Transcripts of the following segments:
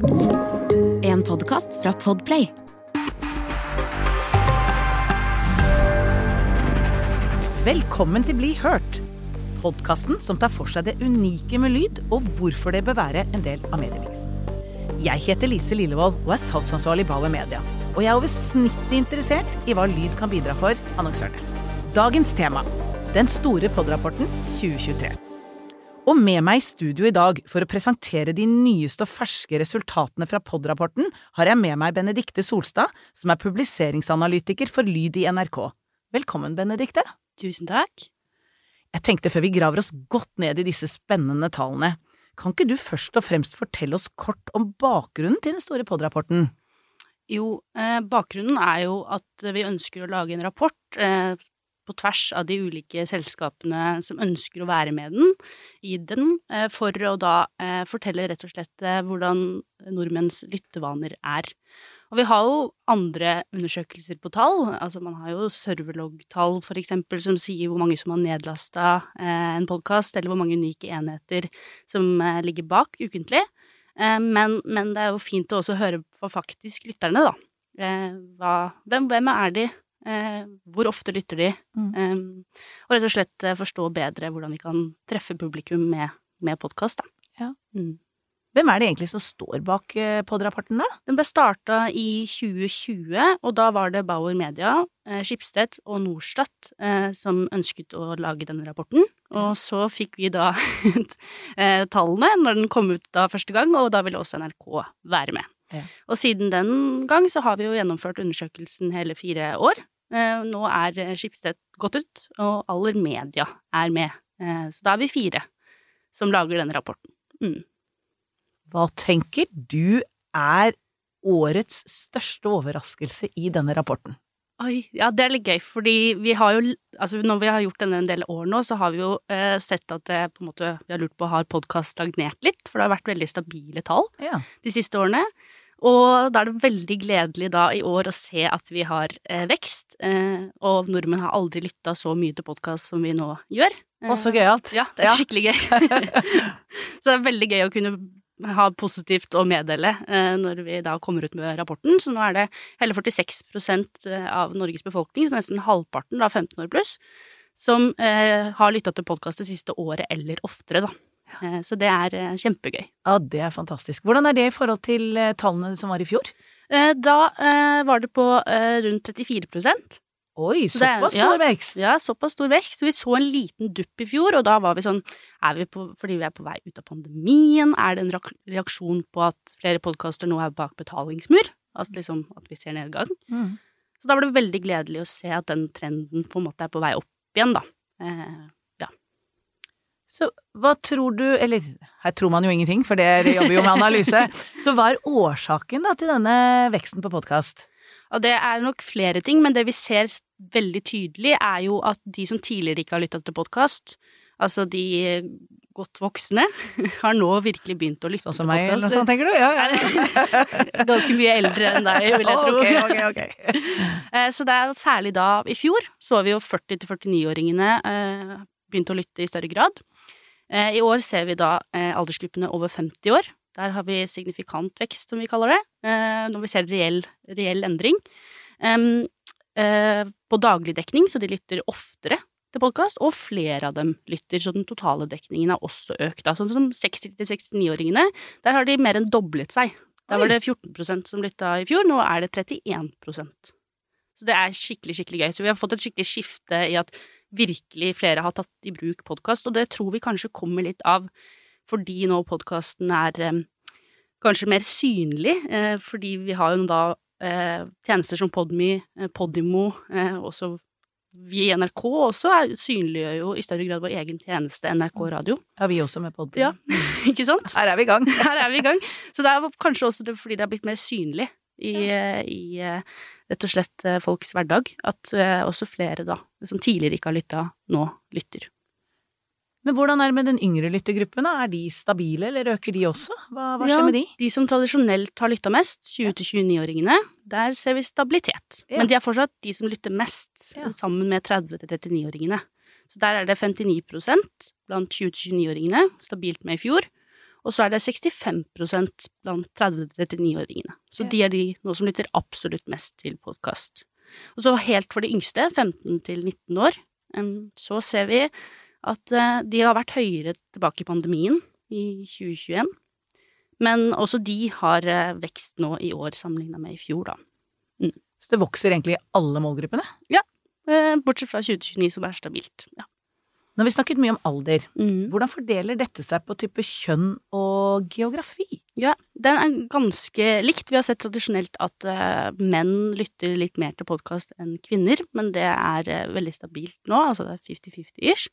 En podkast fra Podplay. Velkommen til Bli hørt. Podkasten som tar for seg det unike med lyd, og hvorfor det bør være en del av mediemiksen. Jeg heter Lise Lillevold og er salgsansvarlig i Bauer Media. Og jeg er over snittet interessert i hva lyd kan bidra for annonsørene. Dagens tema den store podrapporten 2023. Og med meg i studio i dag for å presentere de nyeste og ferske resultatene fra podrapporten, har jeg med meg Benedikte Solstad, som er publiseringsanalytiker for Lyd i NRK. Velkommen, Benedikte. Tusen takk. Jeg tenkte før vi graver oss godt ned i disse spennende tallene, kan ikke du først og fremst fortelle oss kort om bakgrunnen til den store podrapporten? Jo, eh, bakgrunnen er jo at vi ønsker å lage en rapport eh, på tvers av de ulike selskapene som ønsker å være med den, i den, eh, for å da eh, fortelle rett og slett eh, hvordan nordmenns lyttevaner er. Og vi har jo andre undersøkelser på tall. Altså man har jo serverlogg-tall eksempel som sier hvor mange som har nedlasta en podkast, eller hvor mange unike enheter som ligger bak ukentlig. Men, men, det er jo fint å også høre på faktisk lytterne, da. Hva, hvem, hvem, er de? Eh, hvor ofte lytter de? Mm. Eh, og rett og slett forstå bedre hvordan vi kan treffe publikum med, med podkast. Ja. Mm. Hvem er det egentlig som står bak eh, pod-rapporten, da? Den ble starta i 2020, og da var det Bauer Media, eh, Skipstedt og Norstat eh, som ønsket å lage denne rapporten. Og så fikk vi da tallene når den kom ut da første gang, og da ville også NRK være med. Ja. Og siden den gang så har vi jo gjennomført undersøkelsen hele fire år. Nå er Skipstedt gått ut, og Aller Media er med. Så da er vi fire som lager denne rapporten. Mm. Hva tenker du er årets største overraskelse i denne rapporten? Oi, ja, det er litt gøy, fordi vi har jo Altså, når vi har gjort denne en del år nå, så har vi jo eh, sett at det på en måte Vi har lurt på har podkast stagnert litt, for det har vært veldig stabile tall ja. de siste årene. Og da er det veldig gledelig da i år å se at vi har eh, vekst, eh, og nordmenn har aldri lytta så mye til podkast som vi nå gjør. Å, så gøyalt. Ja, det er skikkelig gøy. så det er veldig gøy å kunne ha positivt å meddele eh, når vi da kommer ut med rapporten. Så nå er det hele 46 eh, av Norges befolkning, så nesten halvparten, da 15 år pluss, som eh, har lytta til podkast det siste året eller oftere, da. Eh, så det er eh, kjempegøy. Ja, det er fantastisk. Hvordan er det i forhold til eh, tallene som var i fjor? Da var det på rundt 34% Oi, såpass stor vekst? Ja, såpass stor vekst. Så vi så en liten dupp i fjor, og da var vi sånn Er vi på, fordi vi er på vei ut av pandemien? Er det en reaksjon på at flere podkaster nå er bak betalingsmur? At, liksom, at vi ser nedgang? Mm. Så da var det veldig gledelig å se at den trenden på en måte er på vei opp igjen, da. Eh. Så hva tror du Eller her tror man jo ingenting, for det jobber jo med analyse. Så hva er årsaken da til denne veksten på podkast? Og det er nok flere ting, men det vi ser veldig tydelig, er jo at de som tidligere ikke har lytta til podkast, altså de godt voksne, har nå virkelig begynt å lytte sånn til podkast. Sånn som meg, eller noe sånt, tenker du? Ja, ja. Ganske mye eldre enn deg, vil jeg tro. Okay, okay, okay. Eh, så det er særlig da I fjor så vi jo 40-49-åringene eh, begynte å lytte i større grad. Eh, I år ser vi da aldersgruppene over 50 år der har vi signifikant vekst, som vi kaller det, eh, når vi ser reell, reell endring. Eh, på daglig dekning, så de lytter oftere til podkast, og flere av dem lytter, så den totale dekningen har også økt. Sånn som 60-69-åringene, der har de mer enn doblet seg. Der var det 14% som lytta i fjor, nå er det 31% Så det er skikkelig, skikkelig gøy. Så vi har fått et skikkelig skifte i at virkelig flere har tatt i bruk podkast, og det tror vi kanskje kommer litt av fordi nå podkasten er eh, kanskje mer synlig, eh, fordi vi har jo da eh, tjenester som Podme, Podimo, også vi i NRK også er, synliggjør jo i større grad vår egen tjeneste, NRK Radio. Ja, vi også med Podme. Ja, ikke sant? Her er vi i gang. Her er vi i gang. Så det er kanskje også det, fordi det er blitt mer synlig i, ja. i rett og slett folks hverdag, at også flere da, som tidligere ikke har lytta, nå lytter. Men hvordan er det med den yngre lyttergruppen? Er de stabile, eller øker de også? Hva, hva skjer ja, med de? De som tradisjonelt har lytta mest, 20-29-åringene, der ser vi stabilitet. Ja. Men de er fortsatt de som lytter mest, ja. sammen med 30-39-åringene. Så der er det 59% blant 20-29-åringene, stabilt med i fjor. Og så er det 65% blant 30-39-åringene. Så de er de nå som lytter absolutt mest til podkast. Og så helt for de yngste, 15 til 19 år, så ser vi at eh, de har vært høyere tilbake i pandemien i 2021. Men også de har eh, vekst nå i år sammenligna med i fjor, da. Så det vokser egentlig i alle målgruppene? Ja, Bortsett fra 2029, som er stabilt. Ja. Nå har vi snakket mye om alder. Mm. Hvordan fordeler dette seg på type kjønn og geografi? Ja, den er ganske likt. Vi har sett tradisjonelt at uh, menn lytter litt mer til podkast enn kvinner, men det er uh, veldig stabilt nå, altså det er 50-50-ish.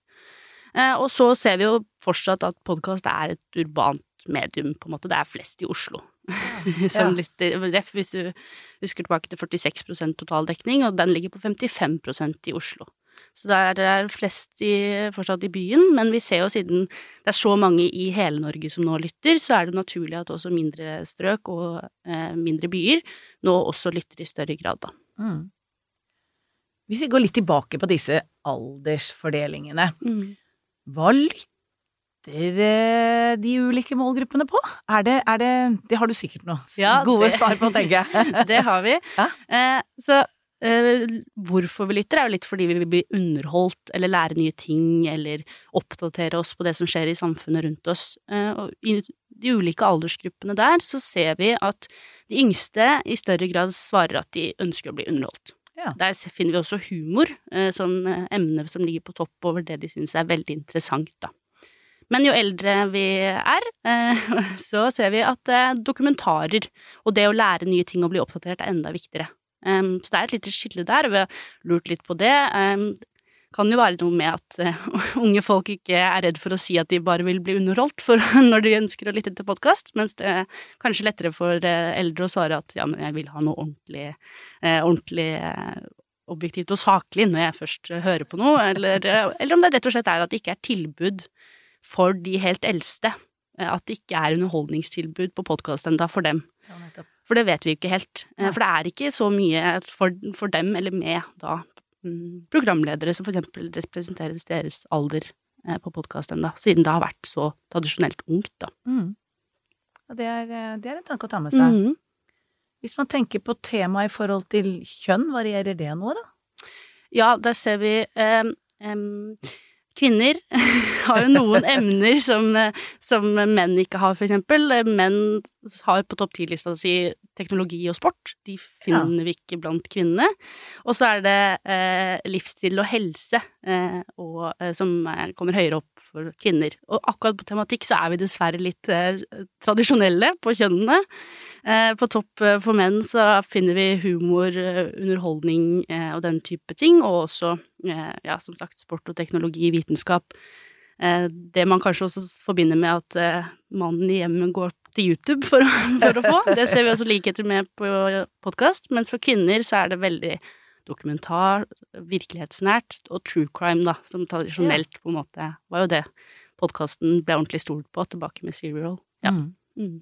Uh, og så ser vi jo fortsatt at podkast er et urbant medium, på en måte. Det er flest i Oslo. Som Ja. litt ref, hvis du husker tilbake til 46% totaldekning, og den ligger på 55% i Oslo. Så det er flest i, fortsatt i byen, men vi ser jo siden det er så mange i hele Norge som nå lytter, så er det naturlig at også mindre strøk og eh, mindre byer nå også lytter i større grad, da. Mm. Hvis vi går litt tilbake på disse aldersfordelingene, hva lytter eh, de ulike målgruppene på? Er det, er det Det har du sikkert noe Ja, gode det- svar på, tenker jeg. det har vi. Ja. Eh, så hvorfor vi lytter, er jo litt fordi vi vil bli underholdt, eller lære nye ting, eller oppdatere oss på det som skjer i samfunnet rundt oss. Eh, og i de ulike aldersgruppene der så ser vi at de yngste i større grad svarer at de ønsker å bli underholdt. Ja. Der finner vi også humor eh, som eh, emne som ligger på topp over det de syns er veldig interessant, da. Men jo eldre vi er, eh, så ser vi at eh, dokumentarer og det å lære nye ting og bli oppdatert er enda viktigere. Um, så det er et lite skille der, og vi har lurt litt på det. Um, kan jo være noe med at uh, unge folk ikke er redd for å si at de bare vil bli underholdt for, når de ønsker å lytte til podkast, mens det er kanskje lettere for uh, eldre å svare at ja, men jeg vil ha noe ordentlig, uh, ordentlig objektivt og saklig når jeg først hører på noe, eller, eller om det rett og slett er at det ikke er tilbud for de helt eldste. At det ikke er underholdningstilbud på podkast enda for dem. Ja. For det vet vi ikke helt. Ja. For det er ikke så mye for, for dem, eller med da mm, programledere som for eksempel representerer deres alder eh, på podkast ennå, siden det har vært så tradisjonelt ungt, da. Mm. Det, er, eh, det er en tanke å ta med seg. Mm. Hvis man tenker på temaet i forhold til kjønn, varierer det noe, da? Ja, der ser vi em, em, Kvinner har jo noen emner som, eh, som menn ikke har, for eksempel. Eh, Menn har på topp ti-lista si teknologi og sport. De finner vi ikke blant kvinnene. Og så er det eh, livsstil og helse eh, og, eh, som er, kommer høyere opp for kvinner. Og akkurat på tematikk så er vi dessverre litt eh, tradisjonelle på kjønnene. Eh, på topp eh, for menn så finner vi humor, underholdning og den type ting, og også, ja, som sagt, sport og teknologi, vitenskap. Det man kanskje også forbinder med at mannen i hjemmet går til YouTube for, å- for å få. Det ser vi også likheter med på podkast, mens for kvinner så er det veldig dokumentar, virkelighetsnært, og true crime, da, som tradisjonelt på en måte var jo det podkasten ble ordentlig stolt på tilbake med Serial. Ja. Mm.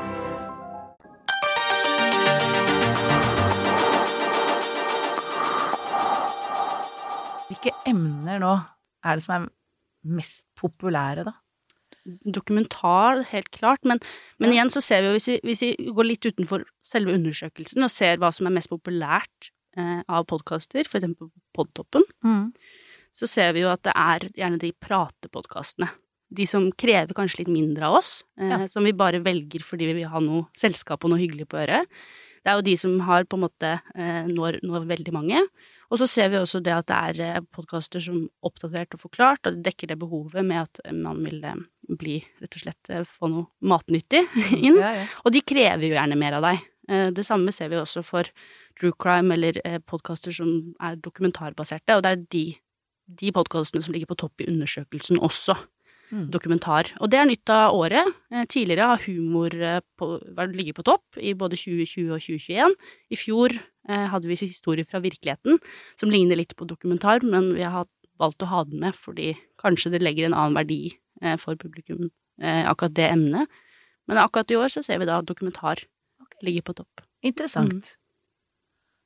Emner nå er det som er mest populære, da? dokumentar, helt klart, men, men Ja. igjen så ser vi jo, hvis vi, hvis vi går litt utenfor selve undersøkelsen og ser hva som er mest populært eh, av podkaster, for eksempel mm. Podtoppen, så ser vi jo at det er gjerne de pratepodkastene. De som krever kanskje litt mindre av oss, eh, Ja. som vi bare velger fordi vi vil ha noe selskap og noe hyggelig på øret. Det er jo de som har på en måte eh, når, når veldig mange. Og så ser vi også det at det er eh, podkaster som oppdatert og forklart, og det dekker det behovet med at man vil eh, bli, rett og slett, eh, få noe matnyttig inn. Ja, ja. Og de krever jo gjerne mer av deg. Det samme ser vi også for true crime eller podkaster som er dokumentarbaserte, og det er de, de podkastene som ligger på topp i undersøkelsen også. mm. dokumentar. Og det er nytt av året. Tidligere har humor på, ligget på topp i både 2020 og 2021. I fjor hadde vi historier fra virkeligheten som ligner litt på dokumentar, men vi har valgt å ha den med fordi kanskje det legger en annen verdi eh, for publikum, eh, akkurat det emnet. Men akkurat i år så ser vi da at dokumentar ligger på topp. Interessant. Mm.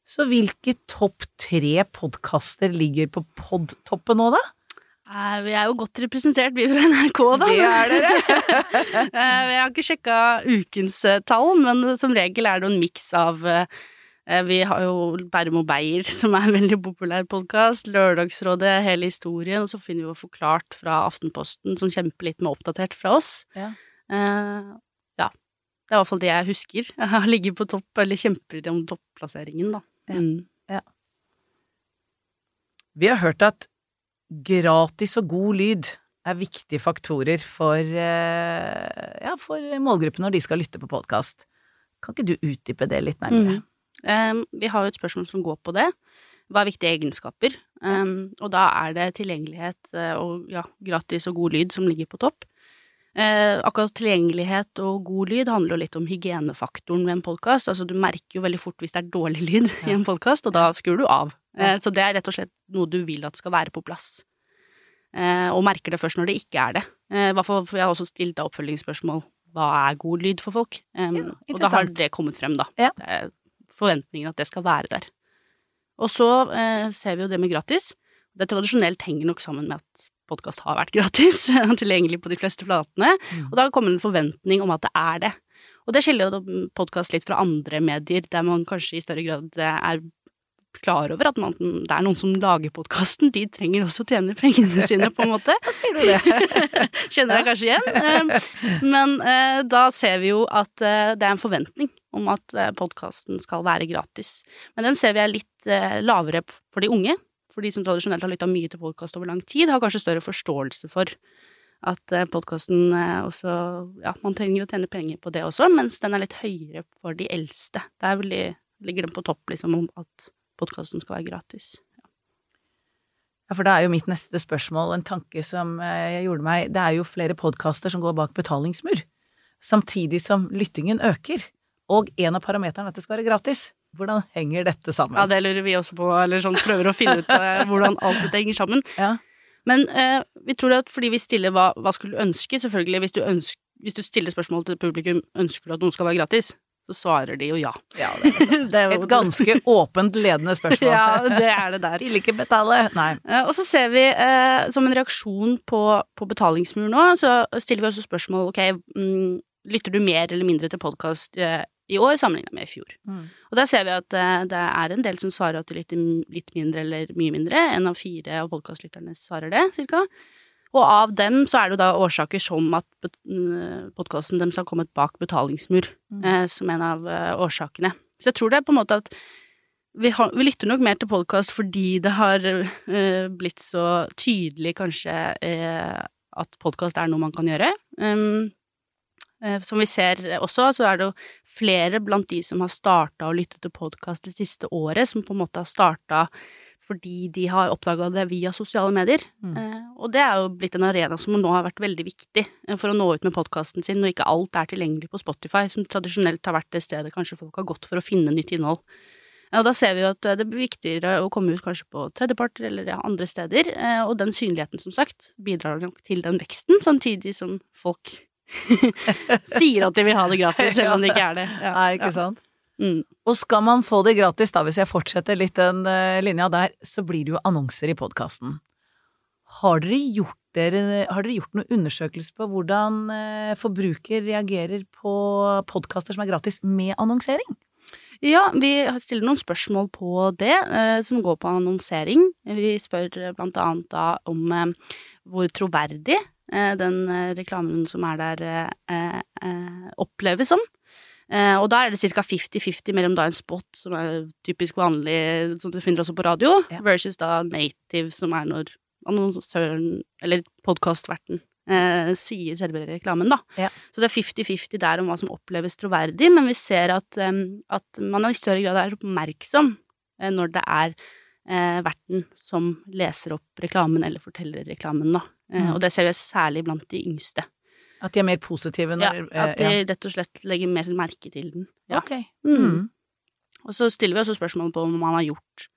Så hvilke topp tre podkaster ligger på podtoppen nå, da? Eh, vi er jo godt representert, vi fra NRK, da. Det er dere. Eh, jeg har ikke sjekka ukens eh, tall, men som regel er det en miks av Vi har jo Bærum og Beyer, som er en veldig populær podkast. Lørdagsrådet, hele historien. Og så finner vi jo Forklart fra Aftenposten, som kjemper litt med oppdatert fra oss. Ja. ja. Det er i hvert fall det jeg husker. Jeg har ligget på topp, eller kjemper om topplasseringen, da. Mm. Ja. Vi har hørt at gratis og god lyd er viktige faktorer for, eh, ja, for målgruppen når de skal lytte på podkast. Kan ikke du utdype det litt nærmere? Mm. Um, vi har jo et spørsmål som går på det. Hva er viktige egenskaper? Um, og da er det tilgjengelighet uh, og ja, gratis og god lyd som ligger på topp. Uh, akkurat tilgjengelighet og god lyd handler jo litt om hygienefaktoren ved en podkast. Altså, du merker jo veldig fort hvis det er dårlig lyd ja. i en podkast, og da skrur du av. Eh, så det er rett og slett noe du vil at skal være på plass. Eh, og merker det først når det ikke er det. Eh, for jeg har også stilt deg oppfølgingsspørsmål hva er god lyd for folk? Um, ja, og da har det kommet frem, da. Ja. Forventningen at det skal være der. Og så eh, ser vi jo det med gratis. Det tradisjonelt henger nok sammen med at podkast har vært gratis, tilgjengelig på de fleste platene, mm. og da kommer en forventning om at det er det. Og det skiller jo podkast litt fra andre medier, der man kanskje i større grad er klar over at man, det er noen som lager podkasten, de trenger også å tjene pengene sine, på en måte. Hva sier du det. Kjenner jeg kanskje igjen. Ehm, men eh, da ser vi jo at eh, det er en forventning om at eh, podkasten skal være gratis. Men den ser vi er litt lavere for de unge, for de som tradisjonelt har lytta mye til podkast over lang tid, har kanskje større forståelse for at podkasten også Ja, man trenger å tjene penger på det også, mens den er litt høyere for de eldste. Der ligger den på topp, liksom, om at podkasten skal være gratis. Ja, for da er jo mitt neste spørsmål, en tanke som eh, jeg gjorde meg Det er jo flere podkaster som går bak betalingsmur, samtidig som lyttingen øker. Og en av parameterne er at det skal være gratis. Hvordan henger dette sammen? Ja, det lurer vi også på, eller sånn prøver å finne ut uh, hvordan alt dette henger sammen. Ja. Men eh, vi tror at fordi vi stiller hva, hva skulle du ønske, selvfølgelig, hvis du, ønsker, hvis du stiller spørsmål til publikum ønsker du at noen skal være gratis, så svarer de jo ja. ja det det er Et ganske åpent ledende spørsmål. ja, det er det der. Vil ikke betale. Nei. Uh, og så ser vi, uh, som en reaksjon på, på betalingsmur nå, så stiller vi også spørsmål ok, mm, lytter du mer eller mindre til podkast uh, i år sammenlignet med i fjor. Mm. Og der ser vi at det er en del som svarer at de lytter litt mindre eller mye mindre. En av fire av podkastlytterne svarer det, cirka. Og av dem så er det jo da årsaker som at uh, podkasten deres har kommet bak betalingsmur mm. eh, som en av årsakene. Så jeg tror det er på en måte at vi, har, vi lytter nok mer til podkast fordi det har blitt så tydelig kanskje at podkast er noe man kan gjøre. Um, Eh, som vi ser også, så er det jo flere blant de som har starta å lytte til podkast det siste året, som på en måte har starta fordi de har oppdaga det via sosiale medier. Mm. Eh, og det er jo blitt en arena som nå har vært veldig viktig eh, for å nå ut med podkasten sin, når ikke alt er tilgjengelig på Spotify, som tradisjonelt har vært det stedet kanskje folk har gått for å finne nytt innhold. Og da ser vi jo at det blir viktigere å komme ut kanskje på tredjeparter eller ja, andre steder, og den synligheten, som sagt, bidrar nok til den veksten, samtidig som folk Sier at de vil ha det gratis, selv om det ikke er det. Ja. Nei, ikke sant. Mm. Og skal man få det gratis, da, hvis jeg fortsetter litt den uh, linja der, så blir det jo annonser i podkasten. Har dere gjort dere, har dere gjort noen undersøkelse på hvordan uh, forbruker reagerer på podkaster som er gratis med annonsering? Ja, vi stiller noen spørsmål på det, uh, som går på annonsering. Vi spør blant annet da om hvor troverdig Eh, den eh, reklamen som er der, eh, oppleves som. Og da er det ca. 50-50 mellom da en spot, som er typisk vanlig, som du finner også på radio, ja. versus da native, som er når annonsøren, eller podkastverten, eh, sier selve reklamen, da. Ja. Så det er 50-50 der om hva som oppleves troverdig, men vi ser at, at man i større grad er oppmerksom når det er eh, verten som leser opp reklamen eller forteller reklamen, da. Eh, Mm. Og det ser vi særlig blant de yngste. At de er mer positive Ja, at eh, de rett og slett legger mer merke til den. Ja. Ok. Mm. Mm. Og så stiller vi også spørsmål på om man har gjort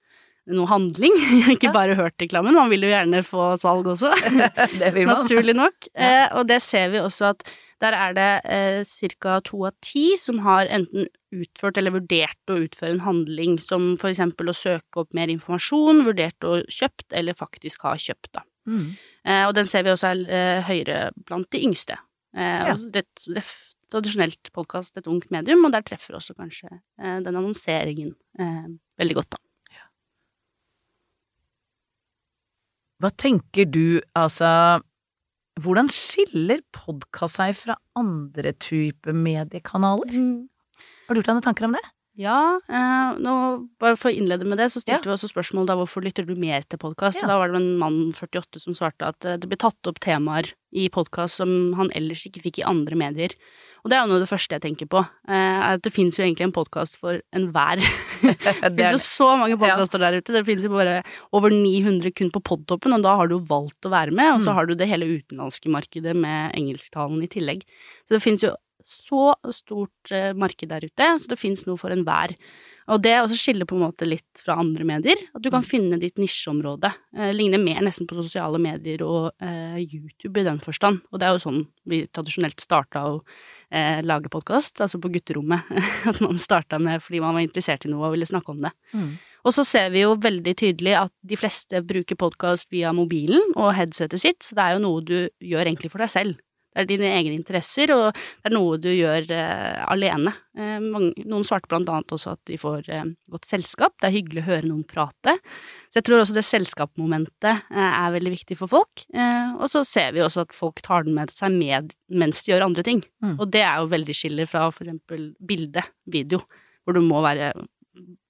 noe handling, ikke bare hørt reklamen. Man vil jo gjerne få salg også. Det vil man. Naturlig nok. Eh, og det ser vi også at der er det eh, ca. to av ti som har enten utført eller vurdert å utføre en handling, som for eksempel å søke opp mer informasjon, vurdert å kjøpt, eller faktisk har kjøpt, da. Mm. Eh, og den ser vi også er eh, høyere blant de yngste. Eh, Ja. er tradisjonelt podkast et ungt medium, og der treffer også kanskje eh, den annonseringen eh, veldig godt, da. Hva tenker du, altså Hvordan skiller podkast seg fra andre typer mediekanaler? Har du gjort deg noen tanker om det? Ja, eh, nå, bare for å innlede med det, så stilte Ja. vi også spørsmål da hvorfor lytter du mer til podkast, Ja. da var det en mann 48 som svarte at eh, det blir tatt opp temaer i podkast som han ellers ikke fikk i andre medier. Og det er jo noe av det første jeg tenker på, eh, at det finnes jo egentlig en podkast for enhver. Det Det finnes jo så mange podkaster der ute. Det finnes jo bare over 900 kun på Podtoppen, og da har du jo valgt å være med. Og så Mm. har du det hele utenlandske markedet med engelsktalen i tillegg. Så det finnes jo så stort eh, marked der ute, så det finnes noe for enhver. Og det også skiller på en måte litt fra andre medier, at du kan finne ditt nisjeområde. Eh, ligner mer nesten på sosiale medier og eh, YouTube i den forstand. Og det er jo sånn vi tradisjonelt starta å eh, lage podkast, altså på gutterommet. at man starta med fordi man var interessert i noe og ville snakke om det. Mm. Og så ser vi jo veldig tydelig at de fleste bruker podkast via mobilen og headsetet sitt, så det er jo noe du gjør egentlig for deg selv. Det er dine egne interesser, og det er noe du gjør eh, alene. Eh, mange, noen svarte blant annet også at de får eh, godt selskap, det er hyggelig å høre noen prate. Så jeg tror også det selskapsmomentet eh, er veldig viktig for folk. Eh, og så ser vi også at folk tar den med seg med mens de gjør andre ting. Mm. Og det er jo veldig skiller fra for eksempel bilde, video, hvor du må være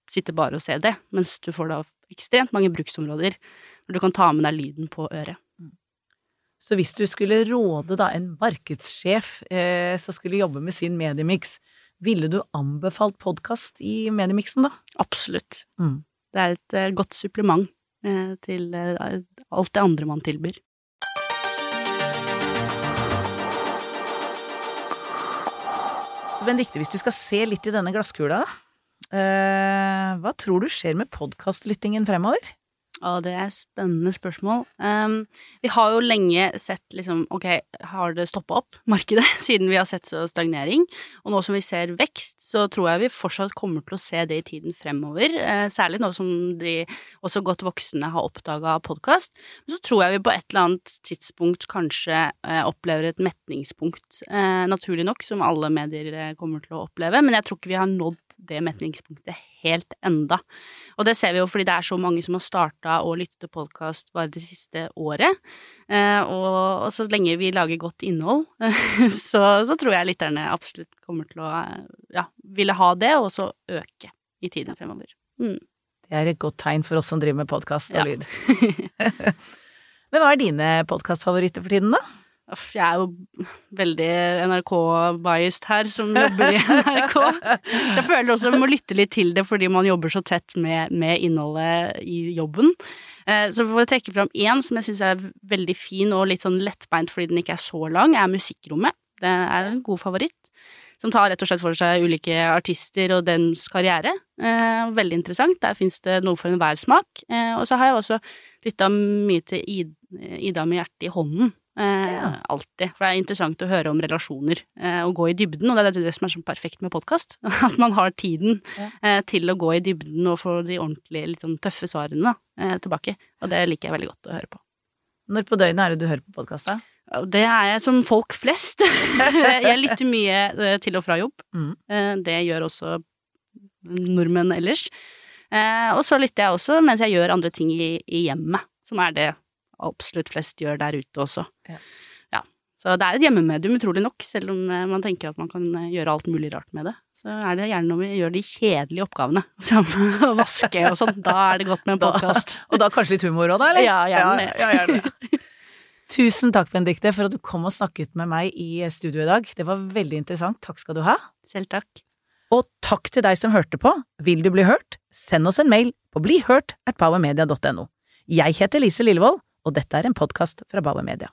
sitte bare og se det, mens du får da ekstremt mange bruksområder hvor du kan ta med deg lyden på øret. Så hvis du skulle råde da en markedssjef eh, som skulle jobbe med sin mediemix, ville du anbefalt podkast i mediemiksen da? Absolutt. Mm. Det er et uh, godt supplement eh, til uh, alt det andre man tilbyr. Så Benedicte, hvis du skal se litt i denne glasskula, eh, hva tror du skjer med podkastlyttingen fremover? Ja, det er spennende spørsmål. Um, vi har jo lenge sett liksom, ok, har det stoppa opp, markedet, siden vi har sett så stagnering? Og nå som vi ser vekst, så tror jeg vi fortsatt kommer til å se det i tiden fremover. Eh, særlig nå som de også godt voksne har oppdaga podkast. Så tror jeg vi på et eller annet tidspunkt kanskje eh, opplever et metningspunkt, eh, naturlig nok, som alle medier eh, kommer til å oppleve. Men jeg tror ikke vi har nådd det metningspunktet helt enda. Og det ser vi jo fordi det er så mange som har starta å lytte til podkast bare det siste året. Eh, og, så lenge vi lager godt innhold, så, så tror jeg lytterne absolutt kommer til å eh, ja, ville ha det, og så øke i tiden fremover. Mm. Det er et godt tegn for oss som driver med podkast og Ja. lyd. Men hva er dine podkastfavoritter for tiden, da? Jeg er jo veldig NRK-biased her, som jobber i NRK. Så jeg føler også jeg må lytte litt til det, fordi man jobber så tett med, med innholdet i jobben. Eh, Så for å trekke fram én som jeg syns er veldig fin og litt sånn lettbeint fordi den ikke er så lang, er Musikkrommet. Det er en god favoritt. Som tar rett og slett for seg ulike artister og deres karriere. Eh, veldig interessant. Der fins det noe for enhver smak. Eh, og så har jeg også lytta mye til Ida med hjertet i hånden. Eh, Ja. Alltid. For det er interessant å høre om relasjoner eh, og gå i dybden, og det er det som er så perfekt med podkast. At man har tiden Ja. eh, til å gå i dybden og få de ordentlige, litt sånn tøffe svarene eh, tilbake. Og det liker jeg veldig godt å høre på. Når på døgnet er det du hører på podkast, da? Det er jeg som folk flest. jeg lytter mye eh, til og fra jobb. Mm. Eh, Det gjør også nordmenn ellers. Eh, Og så lytter jeg også mens jeg gjør andre ting i, i hjemmet, som er det absolutt flest gjør der ute også. Ja. Ja. Så det er et hjemmemedium, utrolig nok, selv om eh, man tenker at man kan eh, gjøre alt mulig rart med det. Så er det gjerne når vi gjør de kjedelige oppgavene, som å vaske og sånn, da er det godt med en podkast. Og da kanskje litt humor òg, da, eller? Ja, gjerne det. Ja, ja, gjerne. Tusen takk, Benedikte, for at du kom og snakket med meg i studio i dag. Det var veldig interessant. Takk skal du ha. Selv takk. Og takk til deg som hørte på. Vil du bli hørt? Send oss en mail på blihørt at powermedia.no. Jeg heter Lise Lillevold, og dette er en podkast fra Bauer Media.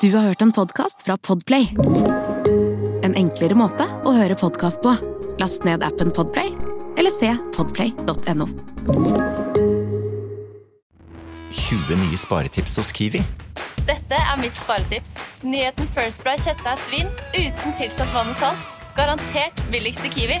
Du har hørt en podkast fra Podplay. En enklere måte å høre podkast på. Last ned appen Podplay, eller se podplay.no. 20 nye sparetips hos Kiwi. Dette er mitt sparetips. Nyheten First Price kjøttdeigsvin uten tilsatt vann og salt. Garantert billigst i Kiwi.